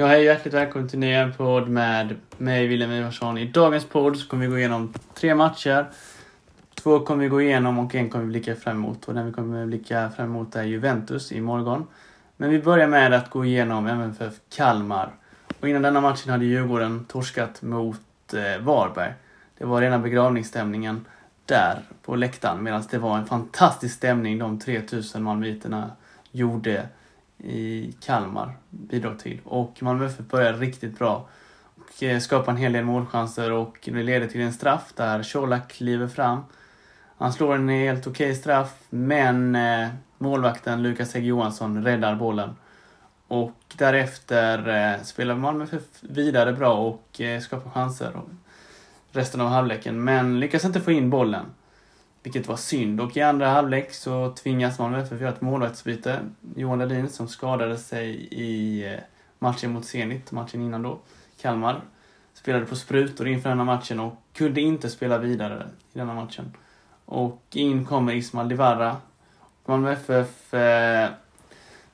Ja, hej hjärtligt välkommen till en podd med mig, William Ivarsson. I dagens podd så kommer vi gå igenom tre matcher. Två kommer vi gå igenom och en kommer vi blicka fram emot. Och den vi kommer blicka fram emot är Juventus i morgon. Men vi börjar med att gå igenom MFF Kalmar. Och innan denna matchen hade Djurgården torskat mot eh, Varberg. Det var rena begravningsstämningen där på läktaren medan det var en fantastisk stämning de 3000 malmöiterna gjorde i Kalmar bidrog till. Och Malmö FF började riktigt bra och eh, skapade en hel del målchanser och det leder till en straff där Colak kliver fram. Han slår en helt okej okay straff men eh, målvakten Lukas Hägg Johansson räddar bollen. Och därefter eh, spelar Malmö FF vidare bra och skapar chanser resten av halvleken men lyckas inte få in bollen. Vilket var synd. Och i andra halvlek så tvingas Malmö FF göra ett målvaktsbyte. Johan Ledin som skadade sig i eh, matchen mot Zenit, matchen innan då, Kalmar, spelade på sprutor inför denna matchen och kunde inte spela vidare i denna matchen. Och in kommer Ismail Divarra. Malmö FF eh,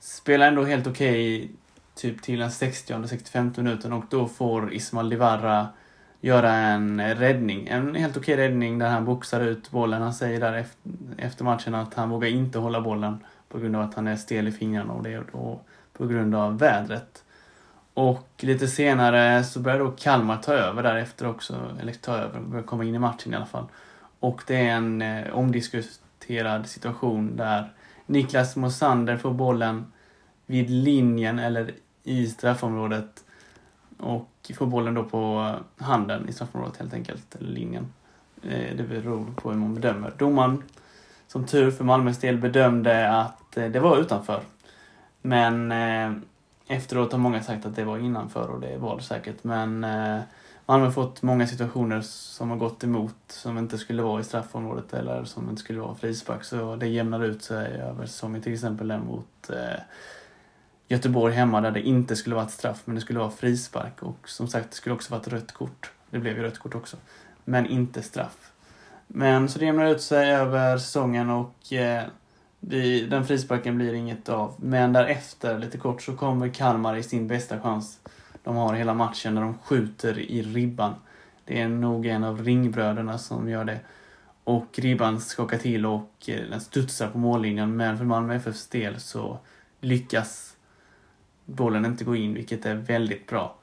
spelar ändå helt okej okay, typ till den 60-65 minuten och då får Ismail Divarra göra en räddning. En helt okej räddning där han boxar ut bollen. Han säger där efter matchen att han vågar inte hålla bollen på grund av att han är stel i fingrarna och det är då på grund av vädret. Och lite senare så börjar då Kalmar ta över därefter också, eller ta över, börjar komma in i matchen i alla fall. Och det är en eh, omdiskuterad situation där Niklas Mosander får bollen vid linjen eller i straffområdet och får bollen då på handen i straffområdet helt enkelt, eller linjen. Eh, det beror på hur man bedömer. Domaren, som tur för Malmös del, bedömde att eh, det var utanför. Men eh, efteråt har många sagt att det var innanför och det var det säkert. Men Malmö har fått många situationer som har gått emot, som inte skulle vara i straffområdet eller som inte skulle vara frispark. Så det jämnar ut sig över säsongen, till exempel den mot Göteborg hemma där det inte skulle varit straff men det skulle vara frispark och som sagt det skulle också varit rött kort. Det blev ju rött kort också. Men inte straff. Men så det jämnar ut sig över säsongen och eh, vi, den frisparken blir inget av. Men därefter, lite kort, så kommer Kalmar i sin bästa chans de har hela matchen när de skjuter i ribban. Det är nog en av ringbröderna som gör det. Och ribban skakar till och eh, den studsar på mållinjen men för Malmö FFs del så lyckas bollen inte går in, vilket är väldigt bra.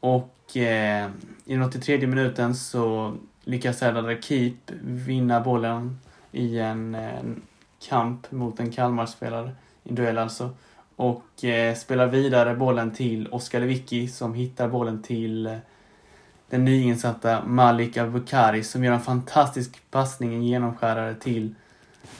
Och eh, i den 83 minuten så lyckas Serdar Keep vinna bollen i en, en kamp mot en Kalmarspelare, i en duell alltså. Och eh, spelar vidare bollen till Oskar Lewicki som hittar bollen till eh, den nyinsatta Malik Abukari som gör en fantastisk passning, en genomskärare till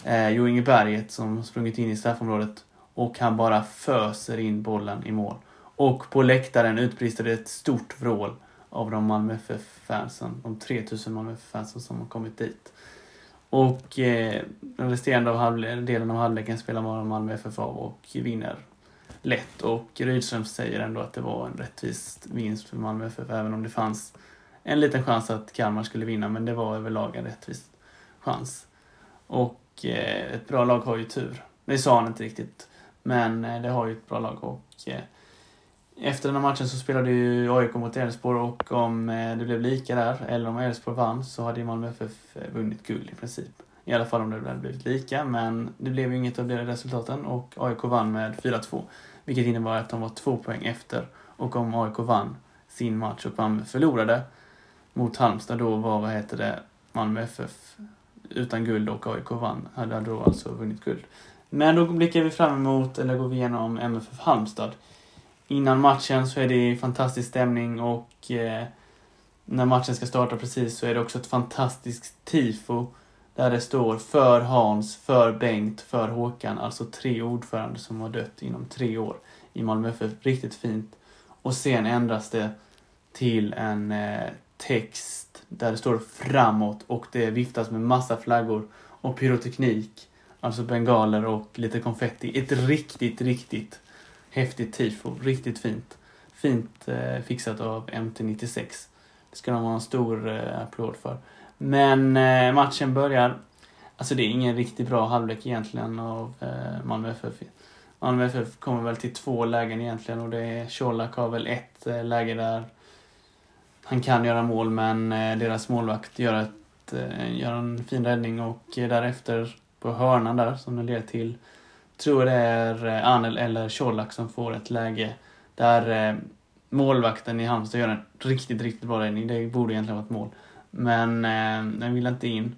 eh, Jo Inge Berget som sprungit in i straffområdet och han bara föser in bollen i mål. Och på läktaren utbrister det ett stort vrål av de Malmö FF-fansen, de 3000 Malmö FF-fansen som har kommit dit. Och eh, den resterande av delen av halvleken spelar Malmö FF av och vinner lätt. Och Rydström säger ändå att det var en rättvis vinst för Malmö FF, även om det fanns en liten chans att Kalmar skulle vinna, men det var överlag en rättvis chans. Och eh, ett bra lag har ju tur. Det sa han inte riktigt. Men eh, det har ju ett bra lag och eh, efter den här matchen så spelade ju AIK mot Elfsborg och om eh, det blev lika där, eller om Elfsborg vann, så hade ju Malmö FF vunnit guld i princip. I alla fall om det hade blivit lika, men det blev ju inget av de resultaten och AIK vann med 4-2. Vilket innebar att de var två poäng efter. Och om AIK vann sin match och Malmö förlorade mot Halmstad, då var, vad heter det, Malmö FF utan guld och AIK vann, hade då alltså vunnit guld. Men då blickar vi fram emot, eller går vi igenom MFF Halmstad. Innan matchen så är det fantastisk stämning och eh, när matchen ska starta precis så är det också ett fantastiskt tifo där det står för Hans, för Bengt, för Håkan. Alltså tre ordförande som har dött inom tre år i Malmö FF. Riktigt fint. Och sen ändras det till en eh, text där det står framåt och det viftas med massa flaggor och pyroteknik Alltså bengaler och lite konfetti. Ett riktigt, riktigt häftigt tifo. Riktigt fint. Fint eh, fixat av MT96. Det ska de ha en stor eh, applåd för. Men eh, matchen börjar. Alltså det är ingen riktigt bra halvlek egentligen av eh, Malmö FF. Malmö FF kommer väl till två lägen egentligen och det är Colak har väl ett eh, läge där han kan göra mål men eh, deras målvakt gör, ett, eh, gör en fin räddning och eh, därefter på hörnan där som den leder till tror det är eh, Anel eller Colak som får ett läge där eh, målvakten i Halmstad gör en riktigt, riktigt bra räddning. Det borde egentligen varit mål. Men eh, den vill inte in.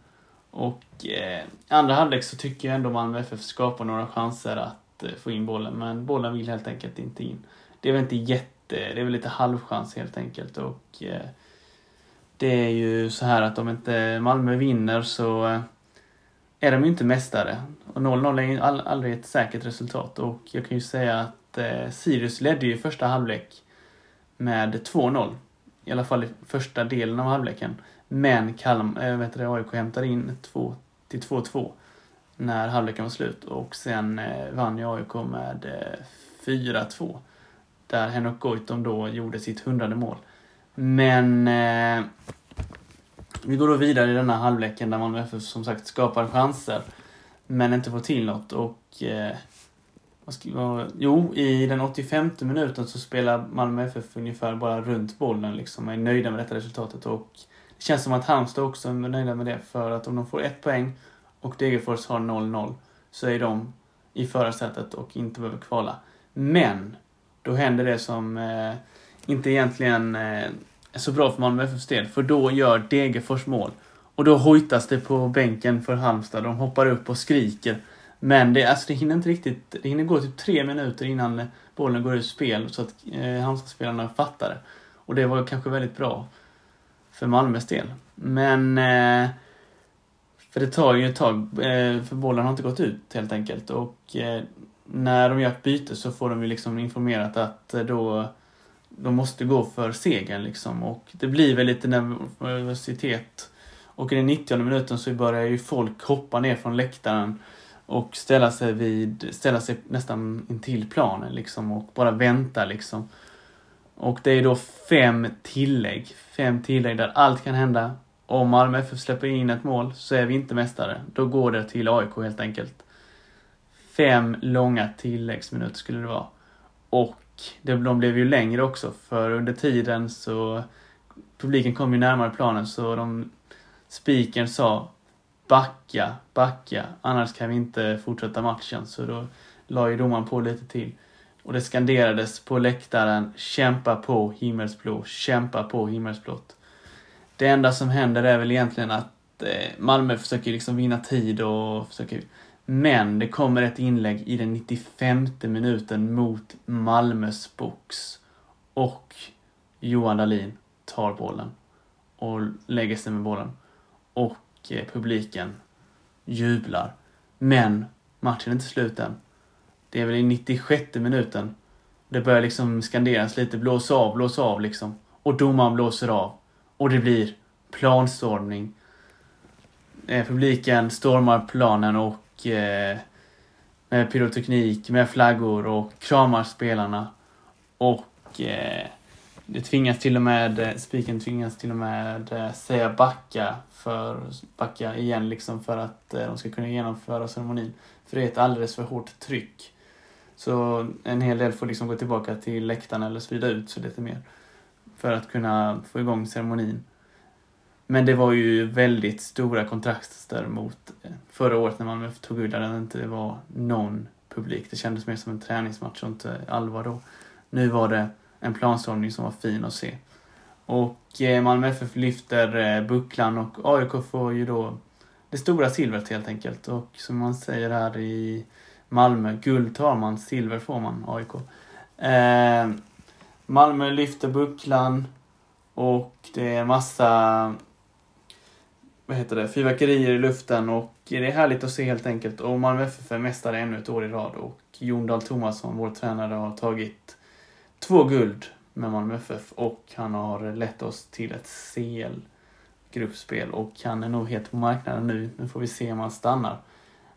Och eh, andra halvlek så tycker jag ändå Malmö FF skapar några chanser att eh, få in bollen, men bollen vill helt enkelt inte in. Det är väl inte jätte, det är väl lite halvchans helt enkelt och eh, det är ju så här att om inte Malmö vinner så eh, är de ju inte mästare. Och 0-0 är ju aldrig ett säkert resultat och jag kan ju säga att eh, Sirius ledde ju första halvlek med 2-0. I alla fall i första delen av halvleken. Men Kalm, eh, äh, vet du, AIK hämtade in 2 till 2-2 när halvleken var slut och sen eh, vann ju AIK med eh, 4-2. Där Henok Goitom då gjorde sitt hundrade mål. Men eh, vi går då vidare i denna halvleken där Malmö FF som sagt skapar chanser men inte får till något och eh, Jo, i den 85 minuten så spelar Malmö FF ungefär bara runt bollen liksom och är nöjda med detta resultatet. Och det känns som att Halmstad också är nöjda med det för att om de får ett poäng och Degerfors har 0-0 så är de i förarsätet och inte behöver kvala. Men då händer det som eh, inte egentligen eh, är så bra för Malmö FFs del, för då gör Degerfors mål. Och då hojtas det på bänken för Halmstad. De hoppar upp och skriker. Men det, alltså det hinner inte riktigt, det hinner gå typ tre minuter innan bollen går ur spel så att eh, Halmstadspelarna fattar det. Och det var kanske väldigt bra för Malmös del. Men eh, för det tar ju ett tag, eh, för bollen har inte gått ut helt enkelt. Och eh, när de gör ett byte så får de ju liksom informerat att eh, då de måste gå för segern liksom. Och det blir väl lite nervositet. Och i den 90 minuten så börjar ju folk hoppa ner från läktaren och ställa sig vid, ställa sig nästan intill planen liksom och bara vänta liksom. Och det är då fem tillägg. Fem tillägg där allt kan hända. Om Malmö FF släpper in ett mål så är vi inte mästare. Då går det till AIK helt enkelt. Fem långa tilläggsminuter skulle det vara. Och de blev ju längre också för under tiden så publiken kom ju närmare planen så de Spiken sa backa, backa, annars kan vi inte fortsätta matchen. Så då la ju domaren på lite till. Och det skanderades på läktaren, kämpa på himmelsblå, kämpa på himmelsblått. Det enda som händer är väl egentligen att eh, Malmö försöker liksom vinna tid och försöker... Men det kommer ett inlägg i den 95 minuten mot Malmös box. Och Johan Dahlin tar bollen och lägger sig med bollen. Och eh, publiken jublar. Men matchen är inte slut än. Det är väl i 96 minuten. Det börjar liksom skanderas lite, blås av, blås av liksom. Och domaren blåser av. Och det blir planstormning. Eh, publiken stormar planen och eh, med pyroteknik, med flaggor och kramar spelarna. Och eh, det tvingas till och med, eh, spiken tvingas till och med eh, säga backa för backa igen liksom för att eh, de ska kunna genomföra ceremonin. För det är ett alldeles för hårt tryck. Så en hel del får liksom gå tillbaka till läktaren eller sprida ut sig lite mer. För att kunna få igång ceremonin. Men det var ju väldigt stora kontraster mot eh, förra året när man tog guld där det inte var någon publik. Det kändes mer som en träningsmatch och inte allvar då. Nu var det en planstormning som var fin att se. Och eh, Malmö FF lyfter eh, bucklan och AIK får ju då det stora silvret helt enkelt. Och som man säger här i Malmö, guld tar man, silver får man, AIK. Eh, Malmö lyfter bucklan och det är massa vad heter det, fyrverkerier i luften och det är härligt att se helt enkelt. Och Malmö FF är mästare ännu ett år i rad och Jon Dahl Tomasson, vår tränare, har tagit två guld med Malmö FF och han har lett oss till ett CL-gruppspel och han är nog helt på marknaden nu. Nu får vi se om han stannar.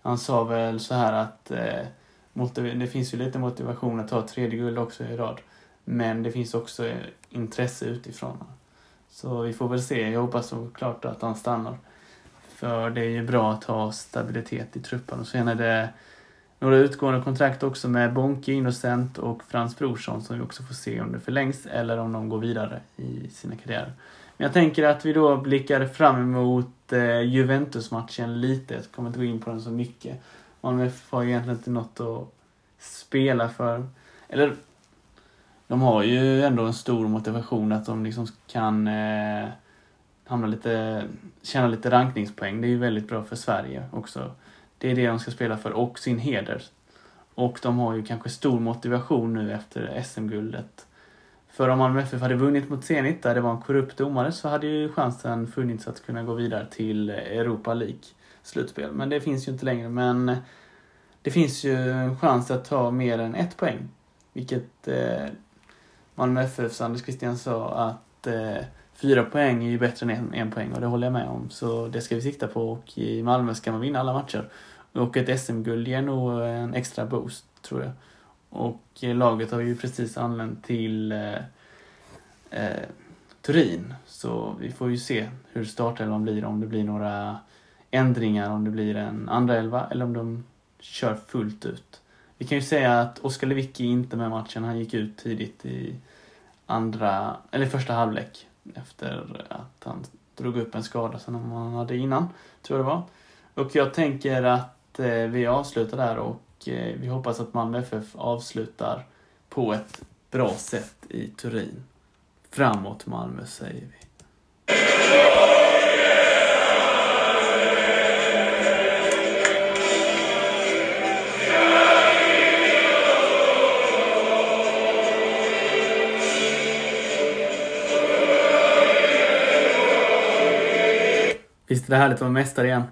Han sa väl så här att eh, det finns ju lite motivation att ta tredje guld också i rad. Men det finns också eh, intresse utifrån. Så vi får väl se. Jag hoppas såklart att han stannar. För det är ju bra att ha stabilitet i truppen och sen är det några utgående kontrakt också med Bonke, Innocent och Frans Brorsson som vi också får se om det förlängs eller om de går vidare i sina karriärer. Men jag tänker att vi då blickar fram emot eh, Juventus-matchen lite. Jag kommer inte gå in på den så mycket. Malmö FF har egentligen inte något att spela för. Eller, de har ju ändå en stor motivation att de liksom kan eh, hamna lite, tjäna lite rankningspoäng. Det är ju väldigt bra för Sverige också. Det är det de ska spela för och sin heder. Och de har ju kanske stor motivation nu efter SM-guldet. För om Malmö FF hade vunnit mot Zenit, där det var en korrupt domare, så hade ju chansen funnits att kunna gå vidare till Europa League slutspel. Men det finns ju inte längre. Men det finns ju en chans att ta mer än ett poäng. Vilket eh, Malmö FFs Anders Christian sa att eh, fyra poäng är ju bättre än en, en poäng och det håller jag med om. Så det ska vi sikta på och i Malmö ska man vinna alla matcher. Och ett SM-guld ger nog en extra boost, tror jag. Och eh, laget har ju precis anlänt till eh, eh, Turin. Så vi får ju se hur startelvan blir, om det blir några ändringar, om det blir en andra elva eller om de kör fullt ut. Vi kan ju säga att Oskar Lewicki inte med matchen. Han gick ut tidigt i andra, eller första halvlek efter att han drog upp en skada som han hade innan, tror jag det var. Och jag tänker att eh, vi avslutar där och eh, vi hoppas att Malmö FF avslutar på ett bra sätt i Turin. Framåt Malmö säger vi. Visst är det härligt att vara mästare igen?